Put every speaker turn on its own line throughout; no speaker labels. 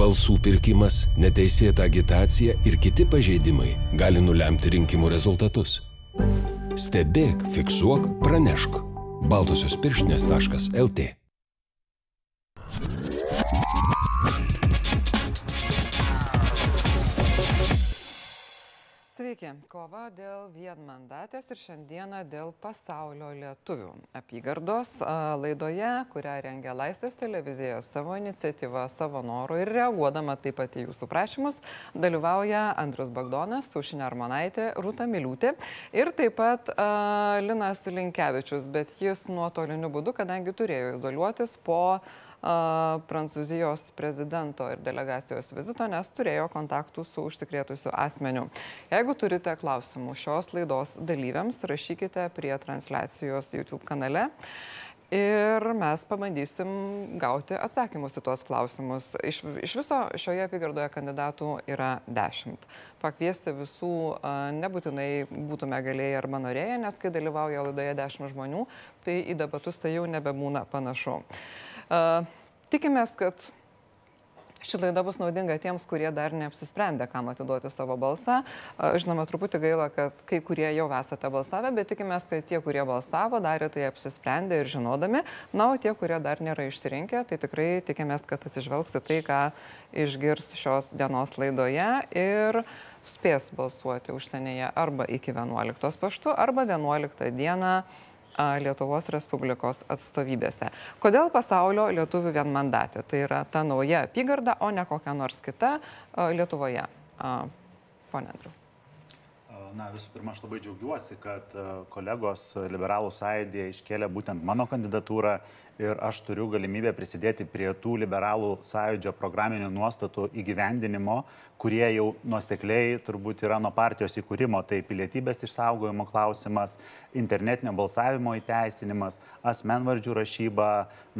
balsų pirkimas, neteisėta agitacija ir kiti pažeidimai gali nulemti rinkimų rezultatus. Stebėk, fiksuok, pranešk. Baltosios pirštinės.lt
Sveiki. Kova dėl vienmandatės ir šiandieną dėl pasaulio lietuvių apygardos laidoje, kurią rengia Laisvės televizija savo iniciatyvą, savo norų ir reaguodama taip pat į jūsų prašymus, dalyvauja Andrius Bagdonas, Sušinė Armonaitė, Rūta Miliūtė ir taip pat uh, Linas Linkevičius, bet jis nuotoliniu būdu, kadangi turėjo izoliuotis po uh, Prancūzijos prezidento ir delegacijos vizito, nes turėjo kontaktų su užsikrėtusiu asmeniu. Jeigu turite klausimų šios laidos dalyviams, rašykite prie transliacijos YouTube kanale. Ir mes pabandysim gauti atsakymus į tuos klausimus. Iš, iš viso šioje apygardoje kandidatų yra dešimt. Pakviesti visų nebūtinai būtume galėję arba norėję, nes kai dalyvauja laidoje dešimt žmonių, tai į debatus tai jau nebebūna panašu. Tikimės, kad Ši laida bus naudinga tiems, kurie dar neapsisprendė, kam atiduoti savo balsą. Žinoma, truputį gaila, kad kai kurie jau esate balsavę, bet tikimės, kad tie, kurie balsavo, darė tai apsisprendę ir žinodami. Na, o tie, kurie dar nėra išsirinkę, tai tikrai tikimės, kad atsižvelgs į tai, ką išgirs šios dienos laidoje ir spės balsuoti užsienyje arba iki 11 paštu, arba 11 dieną Lietuvos Respublikos atstovybėse. Kodėl pasaulio lietuvių vienmandatė? Tai yra ta nauja apygarda, o ne kokia nors kita Lietuvoje. Pone Andriu.
Na, visų pirma, aš labai džiaugiuosi, kad kolegos liberalų sąjūdėje iškėlė būtent mano kandidatūrą ir aš turiu galimybę prisidėti prie tų liberalų sąjūdžio programinių nuostatų įgyvendinimo, kurie jau nuosekliai turbūt yra nuo partijos įkūrimo. Tai pilietybės išsaugojimo klausimas, internetinio balsavimo įteisinimas, asmenvardžių rašyba.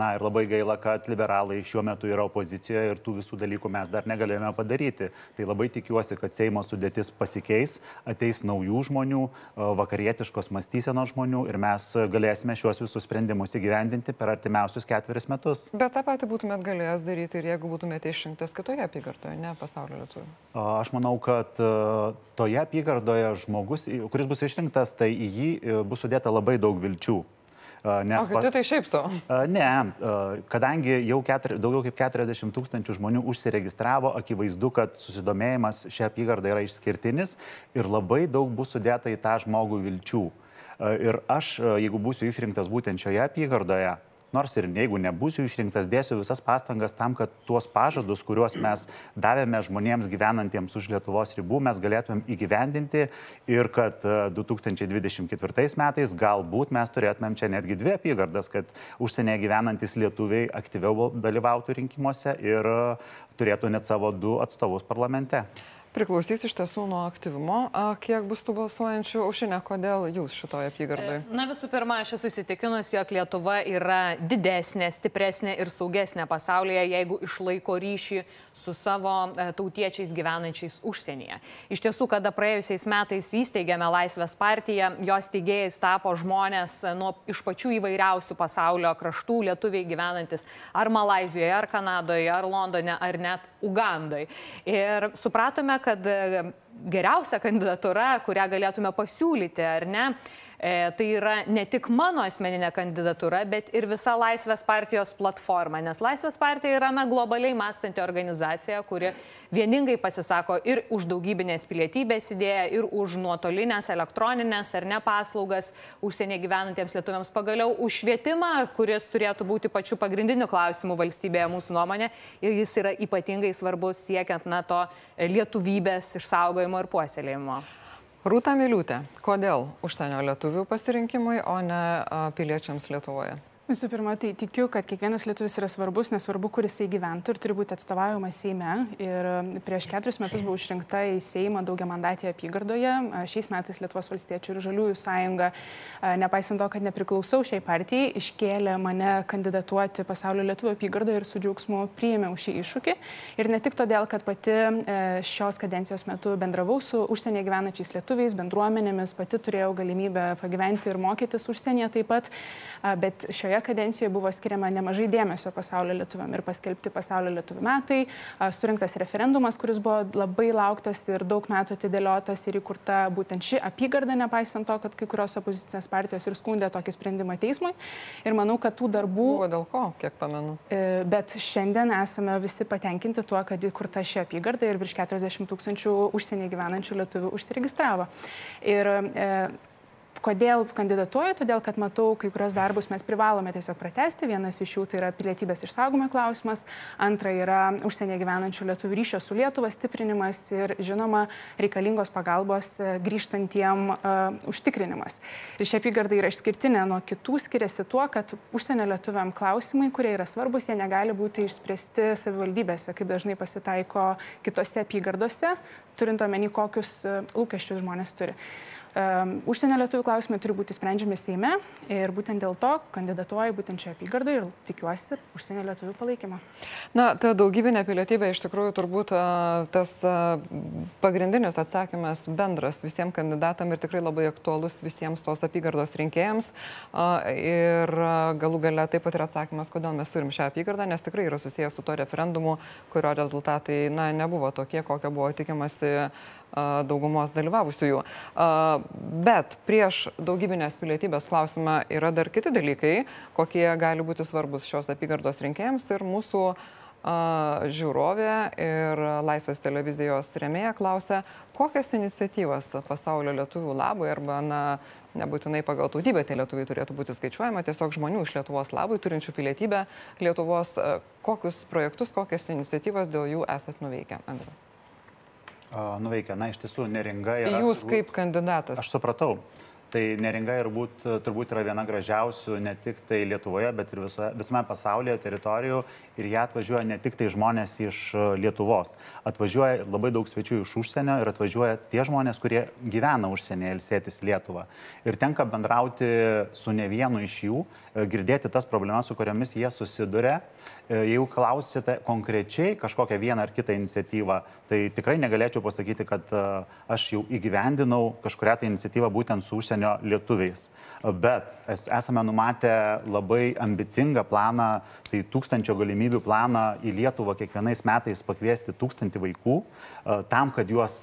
Na ir labai gaila, kad liberalai šiuo metu yra opozicijoje ir tų visų dalykų mes dar negalėjome padaryti. Tai labai tikiuosi, kad Seimo sudėtis pasikeis, ateis naujų žmonių, vakarietiškos mąstysenos žmonių ir mes galėsime šiuos visus sprendimus įgyvendinti per artimiausius artimiausius ketverius metus.
Bet tą patį būtumėt galėjęs daryti ir jeigu būtumėte išrinktas kitoje apygardoje, ne pasaulio lietuvių.
Aš manau, kad toje apygardoje žmogus, kuris bus išrinktas, tai į jį bus sudėta labai daug vilčių.
Nes, o tai šiaip savo?
Ne, kadangi jau keturi, daugiau kaip 40 tūkstančių žmonių užsiregistravo, akivaizdu, kad susidomėjimas šią apygardą yra išskirtinis ir labai daug bus sudėta į tą žmogų vilčių. Ir aš, jeigu būsiu išrinktas būtent šioje apygardoje, nors ir jeigu nebūsiu išrinktas, dėsiu visas pastangas tam, kad tuos pažadus, kuriuos mes davėme žmonėms gyvenantiems už Lietuvos ribų, mes galėtumėm įgyvendinti ir kad 2024 e, metais galbūt mes turėtumėm čia netgi dvi apygardas, kad užsienyje gyvenantis lietuviai aktyviau dalyvautų rinkimuose ir e, turėtų net savo du atstovus parlamente.
Priklausys iš tiesų nuo aktyvumo. Kiek bus tų balsuojančių užsienio, kodėl jūs šitoje apygardoje?
Na visų pirma, aš esu įsitikinus, jog Lietuva yra didesnė, stipresnė ir saugesnė pasaulyje, jeigu išlaiko ryšį su savo e, tautiečiais gyvenančiais užsienyje. Iš tiesų, kada praėjusiais metais įsteigėme Laisvės partiją, jos teigėjais tapo žmonės e, nuo iš pačių įvairiausių pasaulio kraštų, lietuviai gyvenantis ar Malazijoje, ar Kanadoje, ar Londone, ar net Ugandai. Ir supratome, kad e, geriausia kandidatūra, kurią galėtume pasiūlyti, ar ne, E, tai yra ne tik mano asmeninė kandidatūra, bet ir visa Laisvės partijos platforma, nes Laisvės partija yra na, globaliai mąstanti organizacija, kuri vieningai pasisako ir už daugybinės pilietybės idėją, ir už nuotolinės elektroninės ar ne paslaugas užsienė gyvenantiems lietuviams, pagaliau už švietimą, kuris turėtų būti pačiu pagrindiniu klausimu valstybėje mūsų nuomonė ir jis yra ypatingai svarbus siekiant na to lietuvybės išsaugojimo ir puoselėjimo.
Rūta Miliūtė, kodėl užsienio lietuvių pasirinkimui, o ne piliečiams Lietuvoje?
Visų pirma, tai tikiu, kad kiekvienas lietuvis yra svarbus, nesvarbu, kur jisai gyventų ir turi būti atstovaujamas Seime. Ir prieš keturis metus buvau išrinkta į Seimą daugia mandatėje apygardoje. Šiais metais Lietuvos valstiečių ir žaliųjų sąjunga, nepaisant to, kad nepriklausau šiai partijai, iškėlė mane kandidatuoti pasaulio lietuvių apygardoje ir su džiaugsmu priėmiau šį iššūkį. Ir ne tik todėl, kad pati e, šios kadencijos metu bendravau su užsienyje gyvenančiais lietuviais, bendruomenėmis, pati turėjau galimybę pagyventi ir mokytis užsienyje taip pat, bet šioje praeitoje kadencijoje buvo skiriama nemažai dėmesio pasaulio lietuviam ir paskelbti pasaulio lietuvių metai, surinktas referendumas, kuris buvo labai lauktas ir daug metų atidėliotas ir įkurta būtent ši apygarda, nepaisant to, kad kai kurios opozicinės partijos ir skundė tokį sprendimą teismui. Ir manau, kad tų darbų...
Buvo dėl ko, kiek pamenu.
E, bet šiandien esame visi patenkinti tuo, kad įkurta ši apygarda ir virš 40 tūkstančių užsienyje gyvenančių lietuvių užsiregistravo. Ir e, Kodėl kandidatuoju? Todėl, kad matau, kai kurios darbus mes privalome tiesiog pratesti. Vienas iš jų tai yra pilietybės išsaugojimo klausimas, antra yra užsienyje gyvenančių lietuvių ryšio su Lietuva stiprinimas ir, žinoma, reikalingos pagalbos e, grįžtantiem uh, užtikrinimas. Ir ši apygarda yra išskirtinė nuo kitų, skiriasi tuo, kad užsienio lietuviam klausimai, kurie yra svarbus, jie negali būti išspręsti savivaldybėse, kaip dažnai pasitaiko kitose apygardose, turint omeny, kokius uh, lūkesčius žmonės turi. Užsienio lietuvių klausimai turi būti sprendžiami Seime ir būtent dėl to kandidatuoju būtent čia apygardai ir tikiuosi užsienio lietuvių palaikymą.
Na, ta daugybinė pilietybė iš tikrųjų turbūt tas pagrindinis atsakymas bendras visiems kandidatam ir tikrai labai aktuolus visiems tos apygardos rinkėjams. Ir galų gale taip pat yra atsakymas, kodėl mes turim šią apygardą, nes tikrai yra susijęs su to referendumu, kurio rezultatai na, nebuvo tokie, kokio buvo tikimasi daugumos dalyvavusiųjų. Bet prieš daugybinės pilietybės klausimą yra dar kiti dalykai, kokie gali būti svarbus šios apygardos rinkėjams ir mūsų žiūrovė ir Laisvės televizijos remėja klausia, kokios iniciatyvos pasaulio lietuvių labui arba, na, nebūtinai pagal tautybę tie lietuviai turėtų būti skaičiuojama, tiesiog žmonių iš Lietuvos labui, turinčių pilietybę Lietuvos, kokius projektus, kokias iniciatyvas dėl jų esat nuveikę, Andriu
nuveikia. Na, iš tiesų, neringa yra.
Jūs kaip kandidatas.
Aš supratau. Tai neringa ir būt, turbūt yra viena gražiausių ne tik tai Lietuvoje, bet ir viso, visame pasaulyje teritorijų. Ir jie atvažiuoja ne tik tai žmonės iš e, Lietuvos. Atvažiuoja labai daug svečių iš užsienio ir atvažiuoja tie žmonės, kurie gyvena užsienyje ilsėtis Lietuvą. Ir tenka bendrauti su ne vienu iš jų, e, girdėti tas problemas, su kuriamis jie susiduria jeigu klausite konkrečiai kažkokią vieną ar kitą iniciatyvą, tai tikrai negalėčiau pasakyti, kad e, aš jau įgyvendinau kažkuria tai iniciatyvą būtent su užsienio lietuviais. E, bet esame numatę labai ambicingą planą, tai tūkstančio galimybių planą į Lietuvą kiekvienais metais pakviesti tūkstantį vaikų, tam, kad juos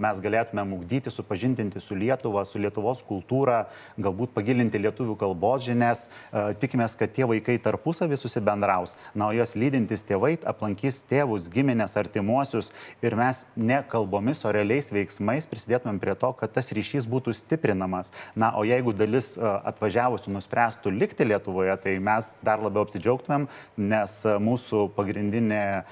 mes galėtume ugdyti, supažindinti su Lietuva, su Lietuvos kultūra, galbūt pagilinti lietuvių kalbos žinias. Tikimės, kad tie vaikai tarpusavį susibendraus. Na, o jos lydintys tėvai aplankys tėvus, giminės, artimuosius ir mes ne kalbomis, o realiais veiksmais prisidėtumėm prie to, kad tas ryšys būtų stiprinamas. Na, o jeigu dalis e, atvažiavusių nuspręstų likti Lietuvoje, tai mes dar labiau apsidžiaugtumėm, nes e, mūsų pagrindinė e,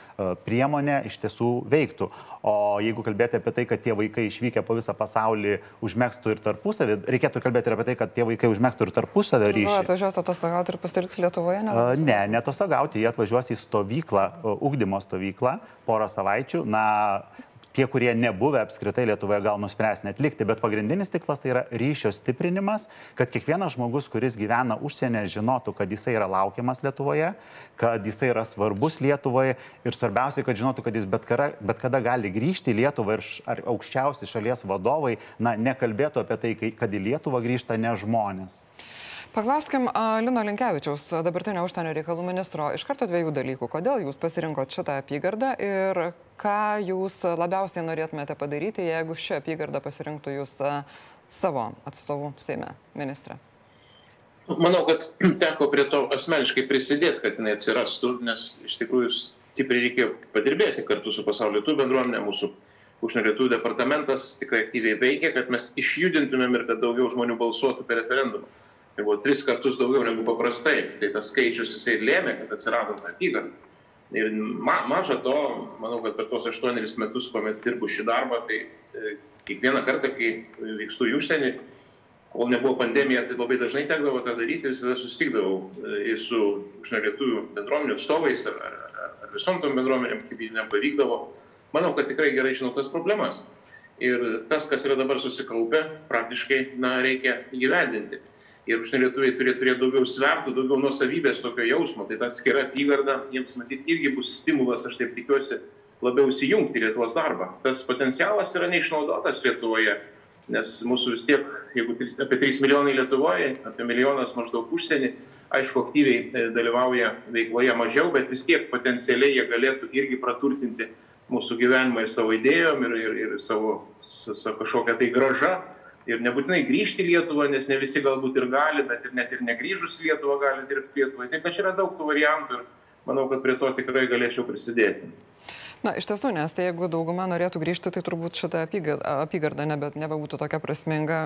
priemonė iš tiesų veiktų. O jeigu kalbėti apie tai, kad tie vaikai išvykę po visą pasaulį užmėgstų ir tarpusavį, reikėtų kalbėti ir apie tai, kad tie vaikai užmėgstų ir tarpusavį ryšį.
Ar atvažiuos atostogauti ir pasiliks Lietuvoje?
Ne, ne, ne atostogauti, jie atvažiuos į stovyklą, ugdymo stovyklą porą savaičių. Na, tie, kurie nebuvę apskritai Lietuvoje, gal nuspręs netlikti, bet pagrindinis tikslas tai yra ryšio stiprinimas, kad kiekvienas žmogus, kuris gyvena užsienyje, žinotų, kad jisai yra laukiamas Lietuvoje, kad jisai yra svarbus Lietuvoje ir svarbiausia, kad žinotų, kad jis bet kada, bet kada gali grįžti į Lietuvą ir ar aukščiausi šalies vadovai, na, nekalbėtų apie tai, kad į Lietuvą grįžta ne žmonės.
Paklauskim Lino Linkevičiaus, dabartinio užsienio reikalų ministro, iš karto dviejų dalykų. Kodėl jūs pasirinkot šitą apygardą ir ką jūs labiausiai norėtumėte padaryti, jeigu ši apygarda pasirinktų jūs savo atstovų Seime, ministrė?
Manau, kad teko prie to asmeniškai prisidėti, kad jinai atsirastų, nes iš tikrųjų stipriai reikėjo padirbėti kartu su pasaulio lietuvių bendruomenė, mūsų užsienio lietuvių departamentas tikrai aktyviai veikia, kad mes išjudintumėm ir kad daugiau žmonių balsuotų per referendumą tai buvo tris kartus daugiau negu paprastai. Tai tas skaičius jisai ir lėmė, kad atsirado ta apygarda. Ir ma, maža to, manau, kad per tos aštuonerius metus, kuomet dirbu šį darbą, tai e, kiekvieną kartą, kai vykstu į užsienį, kol nebuvo pandemija, tai labai dažnai tekdavo tą daryti, visada sustikdavau e, su užsienio lietuvių bendruomenių atstovais ar, ar, ar visom tom bendruomenėm, kaip jiem pavykdavo. Manau, kad tikrai gerai žinau tas problemas. Ir tas, kas yra dabar susikaupę, praktiškai, na, reikia įgyvendinti ir užsienio lietuviai turėtų turėti daugiau svertų, daugiau nuosavybės tokio jausmo. Tai ta atskira apygarda jiems matyti irgi bus stimulas, aš taip tikiuosi, labiau įsijungti Lietuvos darbą. Tas potencialas yra neišnaudotas Lietuvoje, nes mūsų vis tiek, jeigu apie 3 milijonai Lietuvoje, apie milijonas maždaug užsienį, aišku, aktyviai dalyvauja veikloje mažiau, bet vis tiek potencialiai jie galėtų irgi praturtinti mūsų gyvenimą ir savo idėjom, ir, ir, ir savo su kažkokia tai graža. Ir nebūtinai grįžti į Lietuvą, nes ne visi galbūt ir gali, bet ir net ir negrįžus į Lietuvą gali dirbti Lietuvai. Taip pat yra daug tų variantų ir manau, kad prie to tikrai galėčiau prisidėti.
Na, iš tiesų, nes tai jeigu dauguma norėtų grįžti, tai turbūt šitą apygardą nebe, nebebūtų tokia prasminga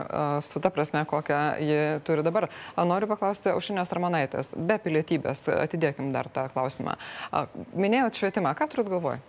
su ta prasme, kokią ji turi dabar. Noriu paklausti Aušinės Armanaitės, be pilietybės, atidėkim dar tą klausimą. Minėjot švietimą, ką turit galvoj?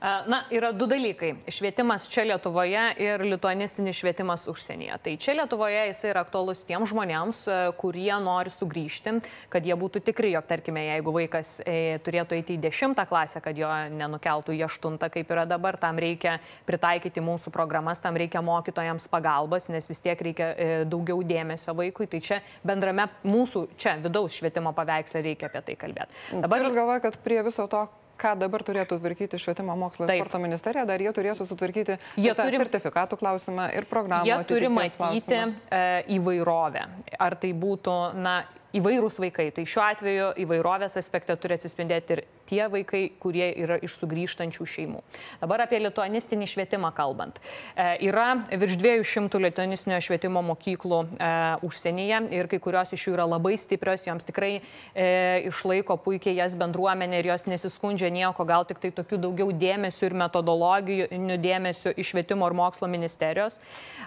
Na, yra du dalykai. Švietimas čia Lietuvoje ir lituanistinis švietimas užsienyje. Tai čia Lietuvoje jis yra aktualus tiems žmonėms, kurie nori sugrįžti, kad jie būtų tikri, jog, tarkime, jeigu vaikas e, turėtų eiti į 10 klasę, kad jo nenukeltų į 8, kaip yra dabar, tam reikia pritaikyti mūsų programas, tam reikia mokytojams pagalbas, nes vis tiek reikia e, daugiau dėmesio vaikui. Tai čia bendrame mūsų, čia vidaus švietimo paveiksle reikia apie tai kalbėti.
Dabar galvoju, kad prie viso to, ką dabar turėtų tvarkyti švietimo mokslo ir sporto ministerija, dar jie turėtų sutvarkyti jie turi sertifikatų klausimą ir programą.
Jie turi matyti e, įvairovę. Ar tai būtų, na, įvairūs vaikai. Tai šiuo atveju įvairovės aspekte turi atsispindėti ir tie vaikai, kurie yra iš sugrįžtančių šeimų. Dabar apie lituanistinį švietimą kalbant. E, yra virš 200 lituanistinio švietimo mokyklų e, užsienyje ir kai kurios iš jų yra labai stiprios, joms tikrai e, išlaiko puikiai jas bendruomenė ir jos nesiskundžia nieko, gal tik tai tokių daugiau dėmesio ir metodologinių dėmesio iš švietimo ir mokslo ministerijos.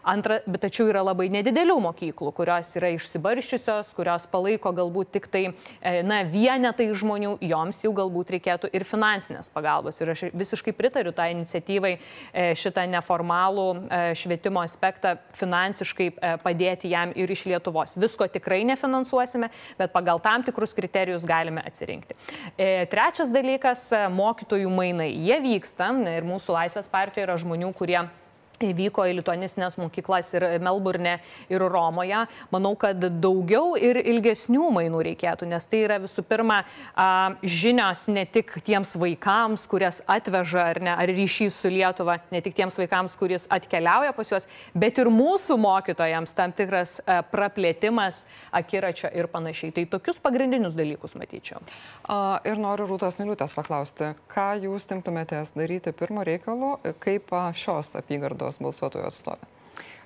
Antra, bet tačiau yra labai nedidelių mokyklų, kurios yra išsibarščiusios, kurios palaiko galbūt tik tai, e, na, vienetai žmonių, joms jau galbūt reikėtų ir finansinės pagalbos. Ir aš visiškai pritariu tą iniciatyvai e, šitą neformalų e, švietimo aspektą finansiškai padėti jam ir iš Lietuvos. Visko tikrai nefinansuosime, bet pagal tam tikrus kriterijus galime atsirinkti. Trečias dalykas - mokytojų mainai. Jie vyksta ir mūsų Laisvės partijoje yra žmonių, kurie įvyko į lituanistinės mokyklas ir Melburne, ir Romoje. Manau, kad daugiau ir ilgesnių mainų reikėtų, nes tai yra visų pirma žinios ne tik tiems vaikams, kurias atveža ar, ne, ar ryšys su Lietuva, ne tik tiems vaikams, kuris atkeliauja pas juos, bet ir mūsų mokytojams tam tikras praplėtimas akiračio ir panašiai. Tai tokius pagrindinius dalykus matyčiau.
Ir noriu Rūtos Miliutės paklausti, ką jūs timtumėtės daryti pirmo reikalu, kaip šios apygardos Lietuvos balsuotojų atstovė.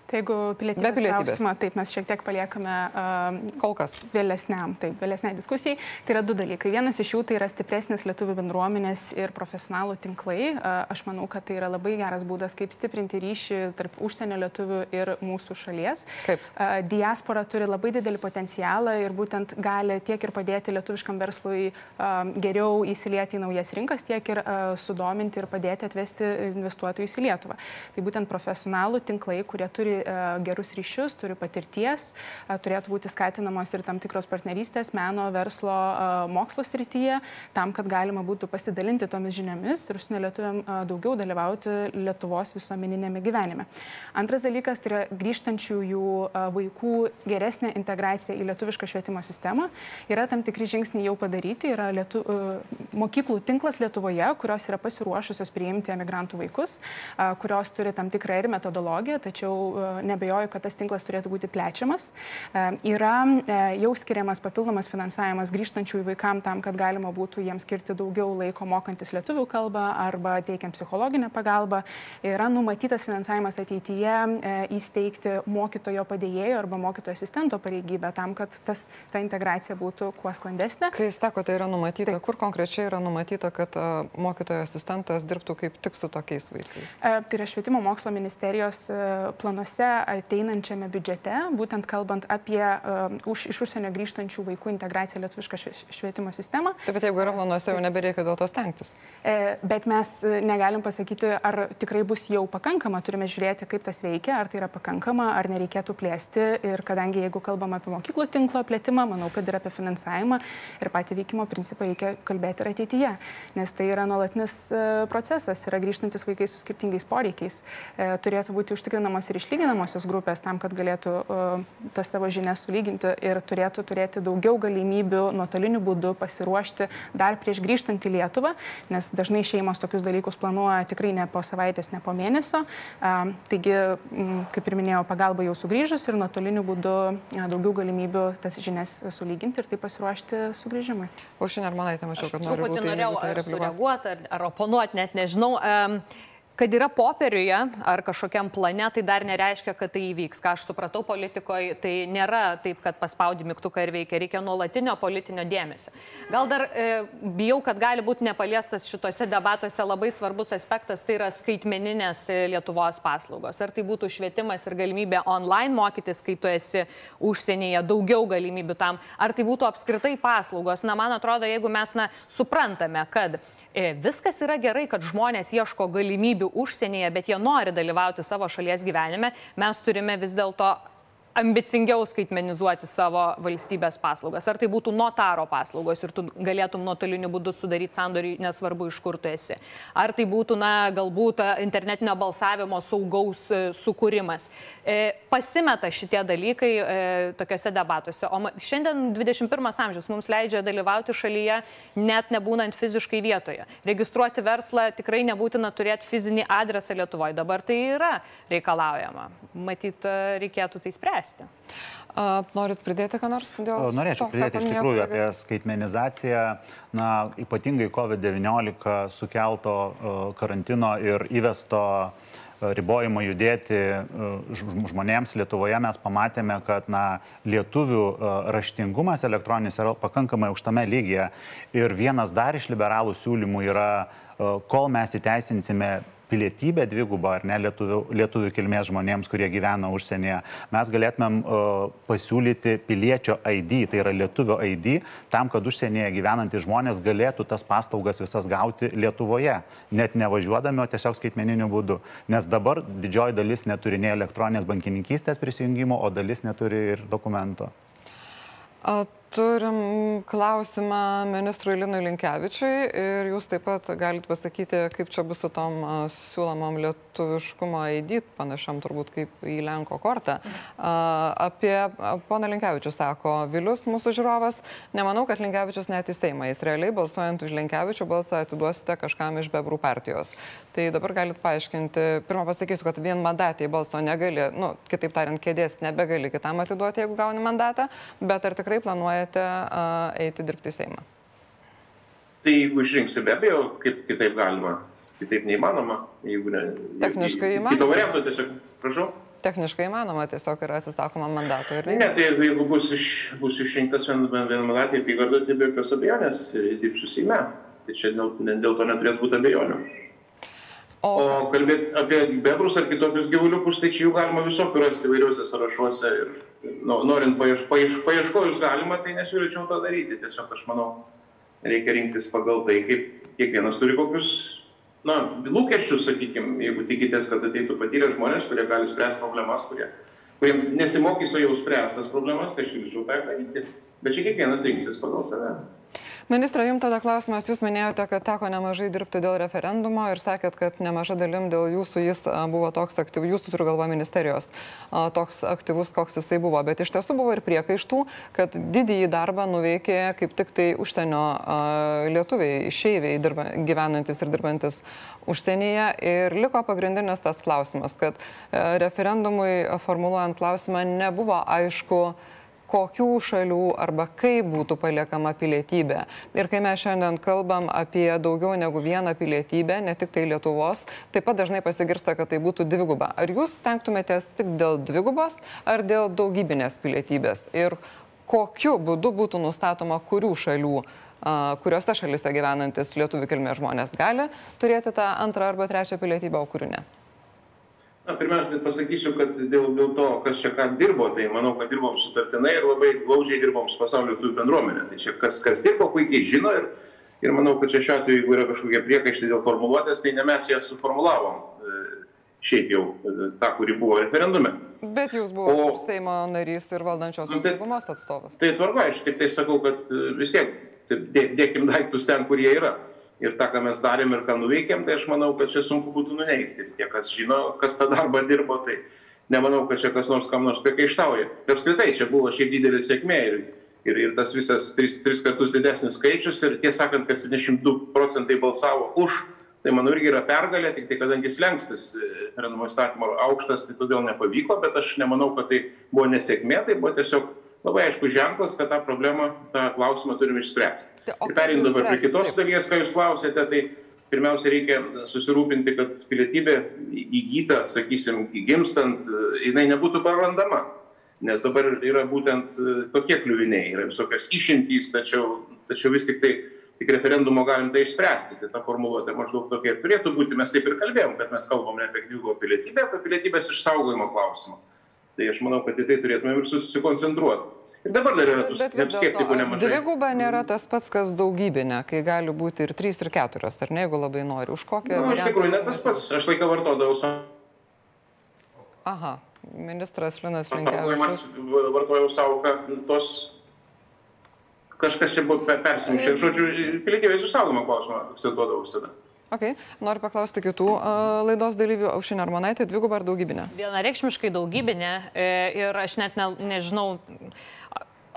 Tai jeigu pilietybės, klausimą, taip mes šiek tiek paliekame uh,
kol kas
vėlesniam, taip, vėlesniai diskusijai. Tai yra du dalykai. Vienas iš jų tai yra stipresnis lietuvių bendruomenės ir profesionalų tinklai. Uh, aš manau, kad tai yra labai geras būdas, kaip stiprinti ryšį tarp užsienio lietuvių ir mūsų šalies.
Kaip?
Uh, diaspora turi labai didelį potencialą ir būtent gali tiek ir padėti lietuviškam verslui uh, geriau įsilieti į naujas rinkas, tiek ir uh, sudominti ir padėti atvesti investuotojus į Lietuvą. Tai būtent profesionalų tinklai, kurie turi turi e, gerus ryšius, turi patirties, e, turėtų būti skatinamos ir tam tikros partnerystės meno, verslo, e, mokslo srityje, tam, kad galima būtų pasidalinti tomis žiniomis ir užsienio lietuviam daugiau dalyvauti Lietuvos visuomeninėme gyvenime. Antras dalykas tai yra grįžtančiųjų vaikų geresnė integracija į lietuvišką švietimo sistemą. Yra tam tikri žingsniai jau padaryti, yra lietu, mokyklų tinklas Lietuvoje, kurios yra pasiruošusios priimti emigrantų vaikus, kurios turi tam tikrą ir metodologiją, tačiau nebejoju, kad tas tinklas turėtų būti plečiamas. E, yra e, jau skiriamas papildomas finansavimas grįžtančių į vaikam tam, kad galima būtų jiems skirti daugiau laiko mokantis lietuvių kalbą arba teikiant psichologinę pagalbą. Yra numatytas finansavimas ateityje e, įsteigti mokytojo padėjėjo arba mokytojo asistento pareigybę tam, kad tas, ta integracija būtų kuo sklandesnė.
Kai jūs sakote, tai yra numatyta, Taip. kur konkrečiai yra numatyta, kad mokytojo asistentas dirbtų kaip tik su tokiais vaikais?
Tai yra švietimo mokslo ministerijos planuose planuose ateinančiame biudžete, būtent kalbant apie uh, už, iš užsienio grįžtančių vaikų integraciją lietuvišką švietimo sistemą.
Taip, bet jeigu yra planuose, jau nebereikia dėl to stengtis.
E, bet mes e, negalim pasakyti, ar tikrai bus jau pakankama, turime žiūrėti, kaip tas veikia, ar tai yra pakankama, ar nereikėtų plėsti. Ir kadangi jeigu kalbam apie mokyklų tinklo plėtimą, manau, kad ir apie finansavimą ir patį veikimo principą reikia kalbėti ir ateityje, nes tai yra nuolatinis e, procesas, yra grįžtantis vaikai su skirtingais poreikiais, turėtų būti užtikrinamos ir išlyginamos pereinamosios grupės tam, kad galėtų uh, tas savo žinias sulyginti ir turėtų turėti daugiau galimybių nuotoliniu būdu pasiruošti dar prieš grįžtant į Lietuvą, nes dažnai šeimos tokius dalykus planuoja tikrai ne po savaitės, ne po mėnesio. Uh, taigi, kaip ir minėjau, pagalba jau sugrįžus ir nuotoliniu būdu uh, daugiau galimybių tas žinias sulyginti ir taip pasiruošti sugrįžimui.
O šiandien, ar manote, mačiau, kad
noriu norėjau ar sureaguoti, ar, ar oponuoti, net nežinau. Um, kad yra popieriuje ar kažkokiam plane, tai dar nereiškia, kad tai įvyks. Ką aš supratau politikoje, tai nėra taip, kad paspaudi mygtuką ir veikia, reikia nuolatinio politinio dėmesio. Gal dar e, bijau, kad gali būti nepaliestas šituose debatuose labai svarbus aspektas, tai yra skaitmeninės e, Lietuvos paslaugos. Ar tai būtų švietimas ir galimybė online mokytis, kai tu esi užsienyje, daugiau galimybių tam, ar tai būtų apskritai paslaugos. Na, man atrodo, jeigu mes na, suprantame, kad E, viskas yra gerai, kad žmonės ieško galimybių užsienyje, bet jie nori dalyvauti savo šalies gyvenime. Mes turime vis dėlto ambicingiau skaitmenizuoti savo valstybės paslaugas. Ar tai būtų notaro paslaugos ir tu galėtum nuotoliniu būdu sudaryti sandorį, nesvarbu iš kur tu esi. Ar tai būtų, na, galbūt internetinio balsavimo saugaus e, sukūrimas. E, pasimeta šitie dalykai e, tokiuose debatuose. O šiandien 21 amžius mums leidžia dalyvauti šalyje, net nebūnant fiziškai vietoje. Registruoti verslą tikrai nebūtina turėti fizinį adresą Lietuvoje. Dabar tai yra reikalaujama. Matyt, reikėtų tai spręsti spręsti.
Norit pridėti ką nors dėl?
Norėčiau to, pridėti iš tikrųjų apie skaitmenizaciją, na, ypatingai COVID-19 sukelto karantino ir įvesto ribojimo judėti žmonėms Lietuvoje mes pamatėme, kad na, lietuvių raštingumas elektroninis yra pakankamai aukštame lygyje. Ir vienas dar iš liberalų siūlymų yra, kol mes įteisinsime pilietybę dvigubą ar ne lietuvių, lietuvių kilmės žmonėms, kurie gyvena užsienyje, mes galėtumėm uh, pasiūlyti piliečio ID, tai yra lietuvio ID, tam, kad užsienyje gyvenantys žmonės galėtų tas paslaugas visas gauti Lietuvoje, net nevažiuodami, o tiesiog skaitmeniniu būdu. Nes dabar didžioji dalis neturi nei elektroninės bankininkystės prisijungimo, o dalis neturi ir dokumento.
Turim klausimą ministrui Linui Linkevičiui ir jūs taip pat galite pasakyti, kaip čia bus su tom siūlomom lietuviškumo ID, panašiam turbūt kaip į Lenko kortą. Apie poną Linkevičių sako Vilius, mūsų žiūrovas, nemanau, kad Linkevičius net į Seimą, jis realiai balsuojant už Linkevičių balsą atiduosite kažkam iš bebrų partijos. Tai dabar galite paaiškinti, pirmą pasakysiu, kad vien mandatį balso negali, nu, kitaip tariant, kėdės nebegali kitam atiduoti, jeigu gauni mandatą, bet ar tikrai planuoja planuojate eiti dirbti į Seimą?
Tai jeigu išrinksi, be abejo, kaip kitaip galima, kitaip neįmanoma. Jeigu ne,
Techniškai įmanoma.
Kito varianto tiesiog, prašau.
Techniškai įmanoma, tiesiog yra atsisakoma mandato ir
ne. Ne, tai jeigu, jeigu bus, iš, bus išrinktas vienmandatė apygarda, tai be jokios abejonės dirbsiu Seime. Tai čia dėl, dėl to neturėtų būti abejonių. O, o kalbėti apie bebrus ar kitokius gyvuliukus, tai čia jų galima visokių rasti įvairiuose sąrašuose ir nu, norint paieš, paieš, paieškojus galima, tai nesiūlyčiau to daryti. Tiesiog aš manau, reikia rinktis pagal tai, kaip kiekvienas turi kokius, na, lūkesčius, sakykime, jeigu tikitės, kad ateitų patyrę žmonės, kurie gali spręsti problemas, kurie, kurie nesimokys, o jau spręstas problemas, tai aš siūlyčiau tą daryti. Bet čia kiekvienas rinksis pagal save.
Ministra, jums tada klausimas, jūs minėjote, kad teko nemažai dirbti dėl referendumo ir sakėt, kad nemaža dalim dėl jūsų jis buvo toks aktyvus, jūsų turiu galvo ministerijos, toks aktyvus, koks jisai buvo, bet iš tiesų buvo ir priekaištų, kad didįjį darbą nuveikė kaip tik tai užsienio lietuviai, išeiviai gyvenantis ir dirbantis užsienyje. Ir liko pagrindinis tas klausimas, kad referendumui formuluojant klausimą nebuvo aišku, kokių šalių arba kaip būtų paliekama pilietybė. Ir kai mes šiandien kalbam apie daugiau negu vieną pilietybę, ne tik tai Lietuvos, taip pat dažnai pasigirsta, kad tai būtų dviguba. Ar jūs stengtumėtės tik dėl dvigubos ar dėl daugybinės pilietybės? Ir kokiu būdu būtų nustatoma, kurių šalių kuriuose šalise gyvenantis lietuvių kilmės žmonės gali turėti tą antrą arba trečią pilietybę, o kurių ne?
Na, pirmiausia, tai pasakysiu, kad dėl, dėl to, kas čia ką dirbo, tai manau, kad dirbom sutartinai ir labai glaudžiai dirbom su pasaulio lietuvių bendruomenė. Tai čia kas, kas dirbo, puikiai žino ir, ir manau, kad čia šiuo atveju, jeigu yra kažkokie priekaištai dėl formuluotės, tai ne mes ją suformulavom. E, šiaip jau e, tą, kuri buvo referendume.
Bet jūs buvote Seimo narys ir valdančios nu, tai, daugumos atstovas.
Tai tvarka, aš tik tai sakau, kad vis tiek dėkim daiktus ten, kur jie yra ir tą, ką mes darėm ir ką nuveikėm, tai aš manau, kad čia sunku būtų nuneigti. Ir tie, kas žino, kas tą darbą dirbo, tai nemanau, kad čia kas nors kam nors priekaištauja. Ir apskritai, čia buvo šiaip didelė sėkmė ir, ir, ir tas visas tris, tris kartus didesnis skaičius ir tiesą sakant, kad 72 procentai balsavo už, tai manau irgi yra pergalė, tik tai kadangi slengstis referendumo įstatymo aukštas, tai todėl nepavyko, bet aš nemanau, kad tai buvo nesėkmė, tai buvo tiesiog labai aišku ženklas, kad tą problemą, tą klausimą turime išspręsti.
Tai
Ir
kaip
dabar prie kitos dalies, ką jūs klausėte, tai pirmiausia reikia susirūpinti, kad pilietybė įgyta, sakysim, įgimstant, jinai nebūtų prarandama. Nes dabar yra būtent e, tokie kliuviniai, yra visokios išimtys, tačiau, tačiau vis tik tai tik referendumo galim tai išspręsti. Tai ta formuluotė maždaug tokia ir turėtų būti. Mes taip ir kalbėjom, kad mes kalbam ne apie dvigubą pilietybę, apie pilietybės išsaugojimo klausimą. Tai aš manau, kad į tai turėtumėm ir susikoncentruoti. Ir dabar dar yra tų skeptikų nemažai.
dviguba nėra tas pats, kas daugybinė, kai gali būti ir trys, ir keturios, ar ne, jeigu labai nori. Už kokią...
Na, Nu, iš tikrųjų, ne tas pats. Aš laiką vartodavau savo.
Aha, ministras Linas Linkevičius.
vartojau savoką tos. Kažkas čia buvo pe- persimšę. Žodžiu, pilietybės išsaugojimo klausimą akcentuodavau visada.
Okay. Noriu paklausti kitų uh, laidos dalyvių. Aušinė Armonaitė, dviguba ar daugybinė?
Vienareikšmiškai daugybinė e, ir aš net ne, nežinau,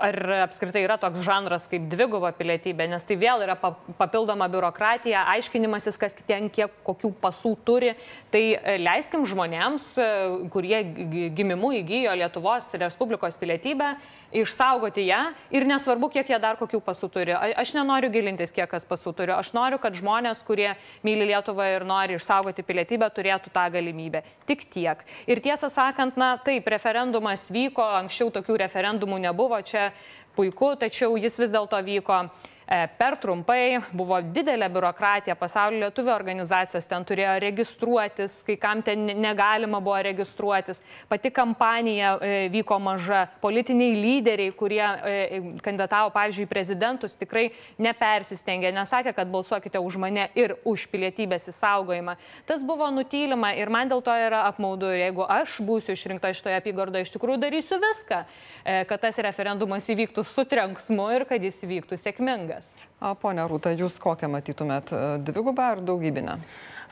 ar apskritai yra toks žanras kaip dviguba pilietybė, nes tai vėl yra pa- papildoma biurokratija, aiškinimasis, kas ten kiek kokių pasų turi. Tai e, leiskim žmonėms, e, kurie gi- gimimu įgyjo Lietuvos Respublikos pilietybę, išsaugoti ją ir nesvarbu, kiek jie dar kokių pasų turi. Aš nenoriu gilintis, kiek kas pasų turi. Aš noriu, kad žmonės, kurie myli Lietuvą ir nori išsaugoti pilietybę, turėtų tą galimybę. Tik tiek. Ir tiesą sakant, na taip, referendumas vyko, anksčiau tokių referendumų nebuvo, čia puiku, tačiau jis vis dėlto vyko e, per trumpai, buvo didelė biurokratija, pasaulio lietuvių organizacijos ten turėjo registruotis, kai kam ten ne- negalima buvo registruotis, pati kampanija e, vyko maža, politiniai lyderiai, kurie e, kandidatavo, pavyzdžiui, prezidentus, tikrai nepersistengė, nesakė, kad balsuokite už mane ir už pilietybės įsaugojimą. Tas buvo nutylima ir man dėl to yra apmaudu. Jeigu aš būsiu išrinkta šitoje apygardoje, iš tikrųjų darysiu viską, e, kad tas referendumas įvyktų su trenksmu ir kad jis įvyktų sėkmingas.
A, Pone Rūta, jūs kokią matytumėt? e, Dvigubą ar daugybinę?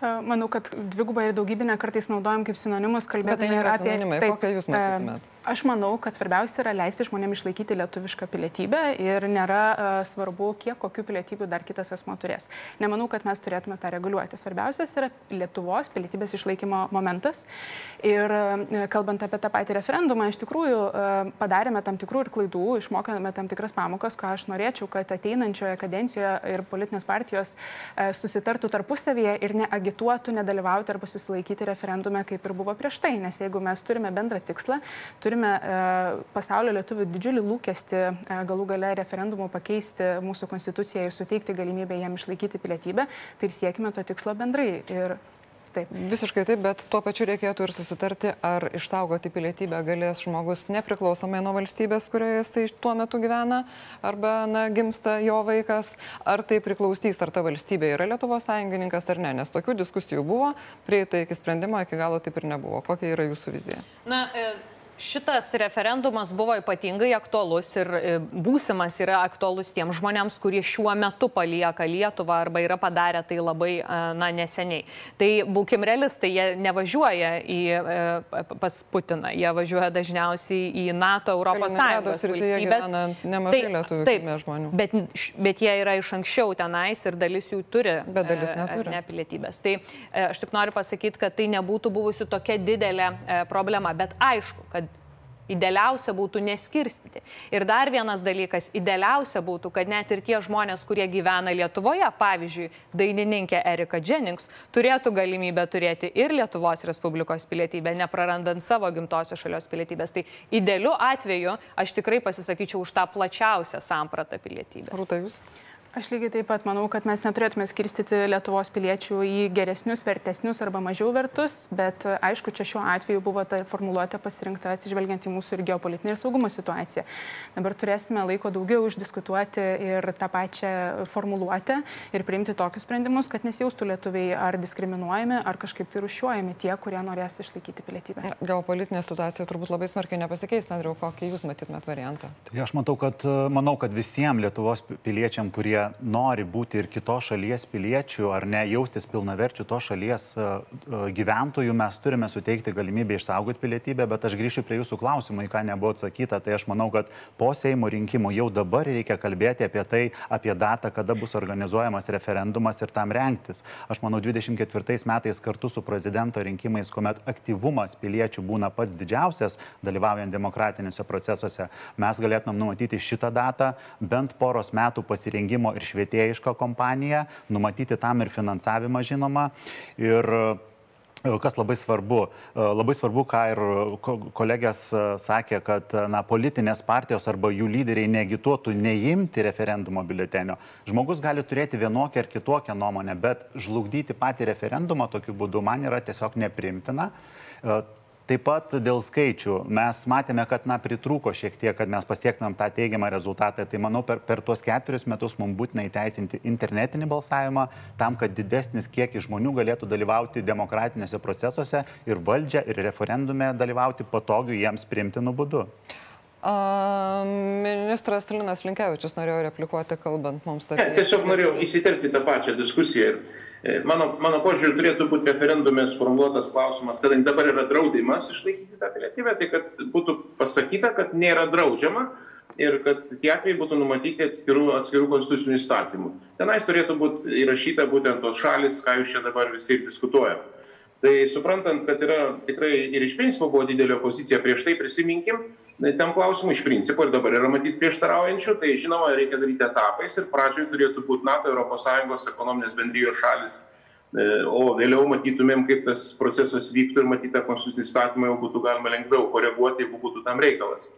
E, Manau, kad dvigubą ir daugybinę kartais naudojam kaip sinonimus,
tai
kalbėdami
nėra
apie...
sinonimai. Kokią jūs
e,
matytumėt?
Aš manau, kad svarbiausia yra leisti žmonėms išlaikyti lietuvišką pilietybę ir nėra uh, svarbu, kiek kokių pilietybių dar kitas asmo turės. Nemanau, kad mes turėtume tą reguliuoti. Svarbiausias yra Lietuvos pilietybės išlaikymo momentas. Ir uh, kalbant apie tą patį referendumą, iš tikrųjų uh, padarėme tam tikrų ir klaidų, išmokėme tam tikras pamokas, ką aš norėčiau, kad ateinančioje kadencijoje ir politinės partijos uh, susitartų tarpusavyje ir neagituotų nedalyvauti arba susilaikyti referendume, kaip ir buvo prieš tai. Nes jeigu mes turime bendrą tikslą, turime e, pasaulio lietuvių didžiulį lūkestį e, galų gale referendumu pakeisti mūsų konstituciją ir suteikti galimybę jam išlaikyti pilietybę, tai ir siekime to tikslo bendrai. Ir taip.
Visiškai taip, bet tuo pačiu reikėtų ir susitarti, ar išsaugoti pilietybę galės žmogus nepriklausomai nuo valstybės, kurioje jisai tuo metu gyvena, arba na, gimsta jo vaikas, ar tai priklausys, ar ta valstybė yra Lietuvos sąjungininkas ar ne, nes tokių diskusijų buvo, prieita iki sprendimo, iki galo taip ir nebuvo. Kokia yra jūsų vizija?
Na, e, Šitas referendumas buvo ypatingai aktuolus ir e, būsimas yra aktuolus tiems žmonėms, kurie šiuo metu palieka Lietuvą arba yra padarę tai labai e, na, neseniai. Tai būkim realistai, jie nevažiuoja į, e, pas Putiną, jie važiuoja dažniausiai į NATO, Europos Sąjungos valstybės.
nemažai lietuvių kilmės žmonių.
Bet, bet jie yra iš anksčiau tenais ir dalis jų turi.
Bet dalis neturi.
Ne pilietybės. Tai aš tik noriu pasakyti, kad tai nebūtų buvusi tokia didelė problema. Bet aišku, kad Idealiausia būtų neskirstyti. Ir dar vienas dalykas, idealiausia būtų, kad net ir tie žmonės, kurie gyvena Lietuvoje, pavyzdžiui, dainininkė Erika Jennings, turėtų galimybę turėti ir Lietuvos Respublikos pilietybę, neprarandant savo gimtosios šalies pilietybės. Tai idealiu atveju aš tikrai pasisakyčiau už tą plačiausią sampratą pilietybės.
Rūta, jūs?
Aš lygiai taip pat manau, kad mes neturėtume skirstyti Lietuvos piliečių į geresnius, vertesnius arba mažiau vertus, bet aišku, čia šiuo atveju buvo ta formuluotė pasirinkta atsižvelgiant į mūsų ir geopolitinę ir saugumo situaciją. Dabar turėsime laiko daugiau išdiskutuoti ir tą pačią formuluotę ir priimti tokius sprendimus, kad nesijaustų lietuviai ar diskriminuojami, ar kažkaip tai rušiuojami tie, kurie norės išlaikyti pilietybę.
Geopolitinė situacija turbūt labai smarkiai nepasikeis, Andriu, kokį jūs matytumėt variantą?
Tai aš matau, kad, manau, kad visiems Lietuvos piliečiam, kurie nori būti ir kitos šalies piliečių ar ne jaustis pilnaverčių tos šalies e, e, gyventojų, mes turime suteikti galimybę išsaugoti pilietybę, bet aš grįšiu prie jūsų klausimų, į ką nebuvo atsakyta. Tai aš manau, kad po Seimo rinkimų jau dabar reikia kalbėti apie tai, apie datą, kada bus organizuojamas referendumas ir tam renktis. Aš manau, 24 metais kartu su prezidento rinkimais, kuomet aktyvumas piliečių būna pats didžiausias, dalyvaujant demokratiniuose procesuose, mes galėtumėm numatyti šitą datą bent poros metų pasirengimo ir švietėjišką kompaniją, numatyti tam ir finansavimą žinoma. Ir e, Kas labai svarbu, e, labai svarbu, ką ir kolegės e, sakė, kad na, politinės partijos arba jų lyderiai negituotų neimti referendumo biuletenio. Žmogus gali turėti vienokią ar kitokią nuomonę, bet žlugdyti patį referendumą tokiu būdu man yra tiesiog neprimtina. Taip pat dėl skaičių mes matėme, kad na, pritrūko šiek tiek, kad mes pasiektumėm tą teigiamą rezultatą. Tai manau, per, per tuos ketverius metus mums būtina įteisinti internetinį balsavimą tam, kad didesnis kiekis žmonių galėtų dalyvauti demokratinėse procesuose ir valdžią ir referendume dalyvauti patogiu jiems primtinu būdu.
A, ministras Linas Linkevičius norėjo replikuoti, kalbant mums apie...
Ne, tiesiog norėjau įsiterpti tą pačią diskusiją. Ir mano, mano požiūrį turėtų būti referendume sformuoluotas klausimas, kadangi dabar yra draudimas išlaikyti tą pilietybę, tai kad būtų pasakyta, kad nėra draudžiama ir kad tie atvejai būtų numatyti atskirų, atskirų konstitucinių įstatymų. Tenais turėtų būti įrašyta būtent tos šalis, ką jūs čia dabar visi diskutuojate. Tai suprantant, kad yra tikrai ir iš principo buvo didelė opozicija prieš tai, prisiminkim, tam klausimui iš principo ir dabar yra matyti prieštaraujančių, tai žinoma, reikia daryti etapais ir pradžioje turėtų būti NATO, ES ekonominės bendrijos šalis, e, o vėliau matytumėm, kaip tas procesas vyktų ir matytą konstitucinį įstatymą jau būtų galima lengviau koreguoti, jeigu būtų tam reikalas.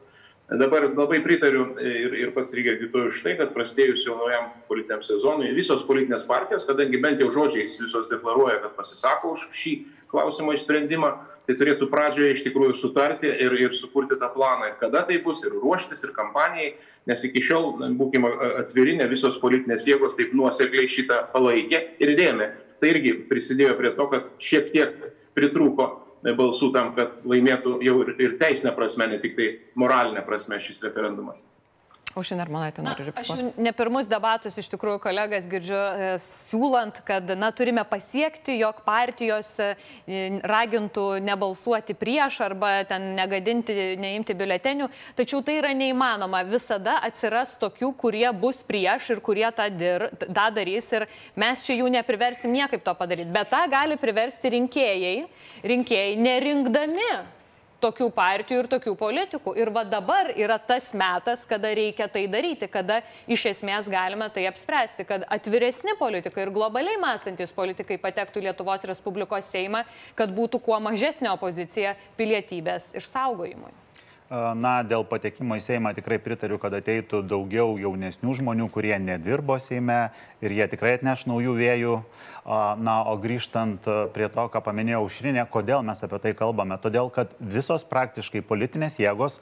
Dabar labai pritariu ir, ir pats reikia agituoju už tai, kad prasidėjus jau naujam politiniam sezonui visos politinės partijos, kadangi bent jau žodžiais visos deklaruoja, kad pasisako už šį klausimo išsprendimą, tai turėtų pradžioje iš tikrųjų sutarti ir, ir sukurti tą planą, ir kada tai bus, ir ruoštis, ir kampanijai, nes iki šiol, būkime atviri, ne visos politinės jėgos taip nuosekliai šitą palaikė ir rėmė. Tai irgi prisidėjo prie to, kad šiek tiek pritrūko balsų tam, kad laimėtų jau ir, ir teisinė prasme, ne tik tai moralinė prasme šis referendumas.
Aušinė Armanaitė nori replikuoti.
Aš ne pirmus debatus iš tikrųjų kolegas girdžiu e, siūlant, kad na, turime pasiekti, jog partijos e, ragintų nebalsuoti prieš arba ten negadinti, neimti biuletenių, tačiau tai yra neįmanoma. Visada atsiras tokių, kurie bus prieš ir kurie tą, dir, tą darys ir mes čia jų nepriversim niekaip to padaryti. Bet tą gali priversti rinkėjai, rinkėjai nerinkdami tokių partijų ir tokių politikų. Ir va dabar yra tas metas, kada reikia tai daryti, kada iš esmės galime tai apspręsti, kad atviresni politikai ir globaliai mąstantis politikai patektų Lietuvos Respublikos Seimą, kad būtų kuo mažesnė opozicija pilietybės išsaugojimui.
Na, dėl patekimo į Seimą tikrai pritariu, kad ateitų daugiau jaunesnių žmonių, kurie nedirbo Seime ir jie tikrai atneš naujų vėjų. Na, o grįžtant prie to, ką paminėjau Šrinė, kodėl mes apie tai kalbame? Todėl, kad visos praktiškai politinės jėgos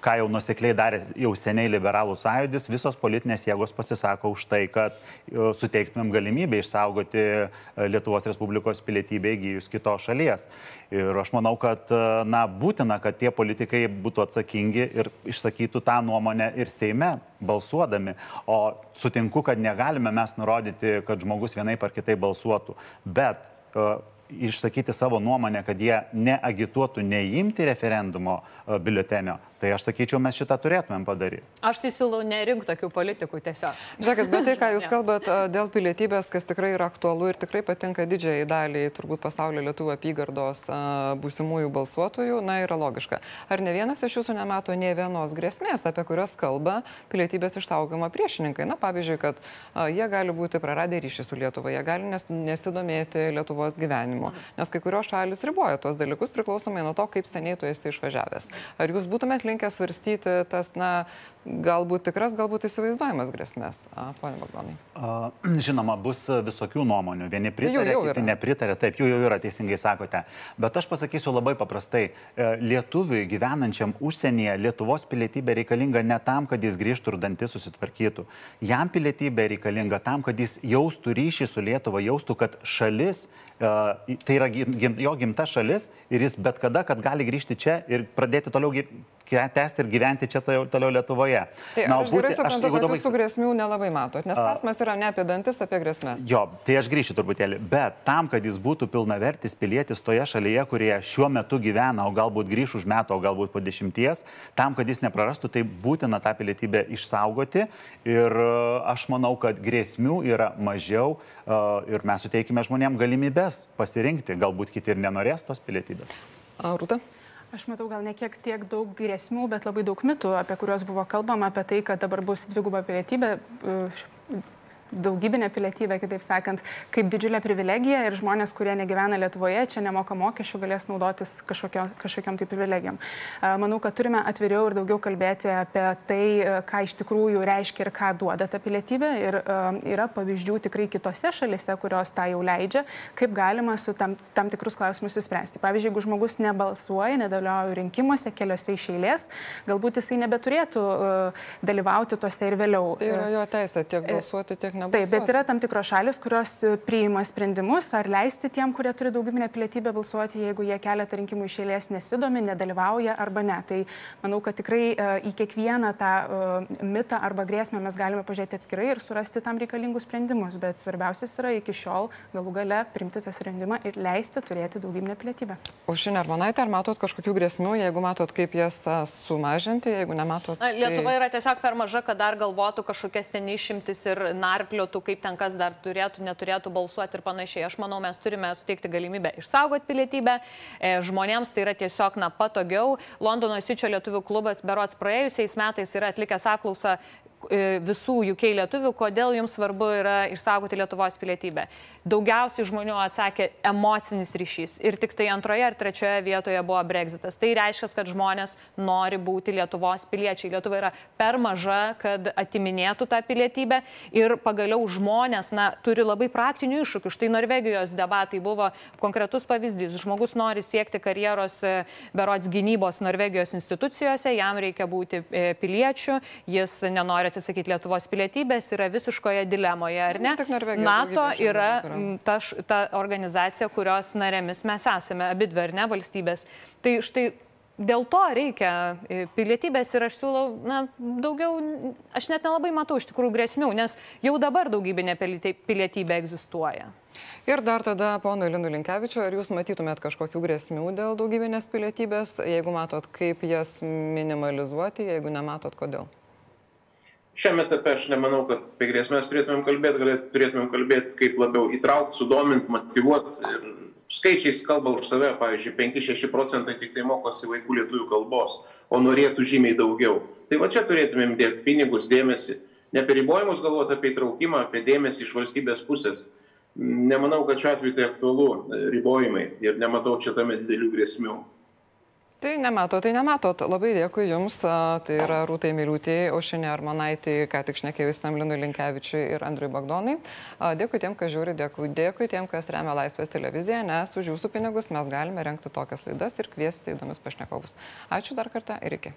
ką jau nusekliai darė jau seniai liberalų sąjūdis, visos politinės jėgos pasisako už tai, kad e, suteiktumėm galimybę išsaugoti e, Lietuvos Respublikos pilietybę įgyjus kitos šalies. Ir aš manau, kad e, na, būtina, kad tie politikai būtų atsakingi ir išsakytų tą nuomonę ir Seime balsuodami. O sutinku, kad negalime mes nurodyti, kad žmogus vienaip ar kitaip balsuotų. Bet išsakyti savo nuomonę, kad jie neagituotų neimti referendumo biuletenio, Tai aš sakyčiau, mes šitą turėtumėm padaryti.
Aš tai siūlau nerinkti tokių politikų tiesiog.
Žiūrėkit, bet tai, ką jūs kalbat dėl pilietybės, kas tikrai yra aktualu ir tikrai patinka didžiai daliai turbūt pasaulio lietuvių apygardos būsimųjų balsuotojų, na, yra logiška. Ar ne vienas iš jūsų nemato ne vienos grėsmės, apie kurias kalba pilietybės išsaugojimo priešininkai? Na, pavyzdžiui, kad jie gali būti praradę ryšį su Lietuva, jie gali nes, nesidomėti Lietuvos gyvenimu, nes kai kurios šalis riboja tuos dalykus priklausomai nuo to, kaip seniai tu esi išvažiavęs. Ar jūs būtumėt linkęs svarstyti tas, na, galbūt tikras, galbūt įsivaizduojamas grėsmės, pone Bagdonai?
Žinoma, bus visokių nuomonių. Vieni pritarė, kiti nepritarė, taip jų jau yra, teisingai sakote. Bet aš pasakysiu labai paprastai. E, lietuviui gyvenančiam užsienyje Lietuvos pilietybė reikalinga ne tam, kad jis grįžtų ir dantis susitvarkytų. Jam pilietybė reikalinga tam, kad jis jaustų ryšį su Lietuva, jaustų, kad šalis tai yra jo gimta šalis ir jis bet kada, kad gali grįžti čia ir pradėti toliau tęsti ir gyventi čia toliau Lietuvoje.
Tai Na, aš būti, gerai suprantu, aš, kad dabar... jūsų grėsmių nelabai matot, nes klausimas yra ne apie dantis, apie grėsmės.
Jo, tai aš grįšiu truputėlį, bet tam, kad jis būtų pilnavertis pilietis toje šalyje, kurioje šiuo metu gyvena, o galbūt grįš už metų, o galbūt po dešimties, tam, kad jis neprarastų, tai būtina tą pilietybę išsaugoti ir e, aš manau, kad grėsmių yra mažiau e, ir mes suteikime žmonėms galimybės pasirinkti, galbūt kiti ir nenorės tos pilietybės.
Rūta?
Aš matau gal ne kiek tiek daug grėsmių, bet labai daug mitų, apie kuriuos buvo kalbama, apie tai, kad dabar bus dviguba pilietybė daugybinė pilietybė, kitaip sakant, kaip didžiulė privilegija ir žmonės, kurie negyvena Lietuvoje, čia nemoka mokesčių, galės naudotis kažkokio, kažkokiam tai privilegijom. Manau, kad turime atviriau ir daugiau kalbėti apie tai, ką iš tikrųjų reiškia ir ką duoda ta pilietybė. Ir yra pavyzdžių tikrai kitose šalise, kurios tą jau leidžia, kaip galima su tam, tam tikrus klausimus įspręsti. Pavyzdžiui, jeigu žmogus nebalsuoja, nedalyvauja rinkimuose keliose iš eilės, galbūt jisai nebeturėtų dalyvauti tose ir vėliau.
Tai yra jo teisė tiek balsuoti, tiek nebalsuoti.
Taip, bet yra tam tikros šalis, kurios e, priima sprendimus, ar leisti tiem, kurie turi daugybinę pilietybę balsuoti, jeigu jie keletą rinkimų išėlės nesidomi, nedalyvauja arba ne. Tai manau, kad tikrai uh, į kiekvieną tą uh, mitą arba grėsmę mes galime pažiūrėti atskirai ir surasti tam reikalingus sprendimus, bet svarbiausias yra iki šiol galų gale primti tą sprendimą ir leisti turėti daugybinę pilietybę.
Užsienio armonaitė, ar matot kažkokių grėsmių, jeigu matot, kaip jas sumažinti, jeigu nematot?
Na, Lietuva tai... yra tiesiog per maža, kad dar galvotų kažkokias ten išimtis ir narp narpliotų, kaip ten kas dar turėtų, neturėtų balsuoti ir panašiai. Aš manau, mes turime suteikti galimybę išsaugoti pilietybę. E, žmonėms tai yra tiesiog na, patogiau. Londono Sičio lietuvių klubas berots praėjusiais metais yra atlikęs apklausą visų UK lietuvių, kodėl jums svarbu yra išsaugoti Lietuvos pilietybę. Daugiausiai žmonių atsakė emocinis ryšys ir tik tai antroje ar trečioje vietoje buvo Brexitas. Tai reiškia, kad žmonės nori būti Lietuvos piliečiai. Lietuva yra per maža, kad atiminėtų tą pilietybę ir pagaliau žmonės na, turi labai praktinių iššūkių. Štai Norvegijos debatai buvo konkretus pavyzdys. Žmogus nori siekti karjeros e, berots gynybos Norvegijos institucijose, jam reikia būti e, piliečiu, jis nenori atsisakyti Lietuvos pilietybės, yra visiškoje dilemoje, ar ne? NATO yra ta, ta organizacija, kurios narėmis mes esame, abi dvi, ar ne, valstybės. Tai štai dėl to reikia e, pilietybės ir aš siūlau, na, daugiau, aš net nelabai matau iš tikrųjų grėsmių, nes jau dabar daugybinė pilietybė egzistuoja.
Ir dar tada, pono Linų Linkevičio, ar jūs matytumėt kažkokių grėsmių dėl daugybinės pilietybės, jeigu matot, kaip jas minimalizuoti, jeigu nematot, kodėl?
Šiame etape aš nemanau, kad apie grėsmės turėtumėm kalbėti, galėt, turėtumėm kalbėti, kaip labiau įtraukti, sudominti, motivuoti. Skaičiais kalba už save, pavyzdžiui, 5-6 procentai tik tai mokosi vaikų lietuvių kalbos, o norėtų žymiai daugiau. Tai va čia turėtumėm dėti pinigus, dėmesį, ne apie ribojimus galvoti, apie įtraukimą, apie dėmesį iš valstybės pusės. Nemanau, kad šiuo atveju tai aktualu ribojimai ir nematau čia tame didelių grėsmių.
Tai nematot, tai nematot. Labai dėkui Jums. Tai yra Rūtai Miliūtė, Aušinė Armonaitė, ką tik šnekėjusiam Linui Linkevičiui ir Andriui Bagdonai. Dėkui tiem, kas žiūri, dėkui, dėkui tiem, kas remia Laisvės televiziją, nes už Jūsų pinigus mes galime renkti tokias laidas ir kviesti įdomius pašnekovus. Ačiū dar kartą ir iki.